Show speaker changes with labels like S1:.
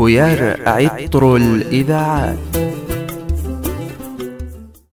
S1: بويار عطر الإذاعات.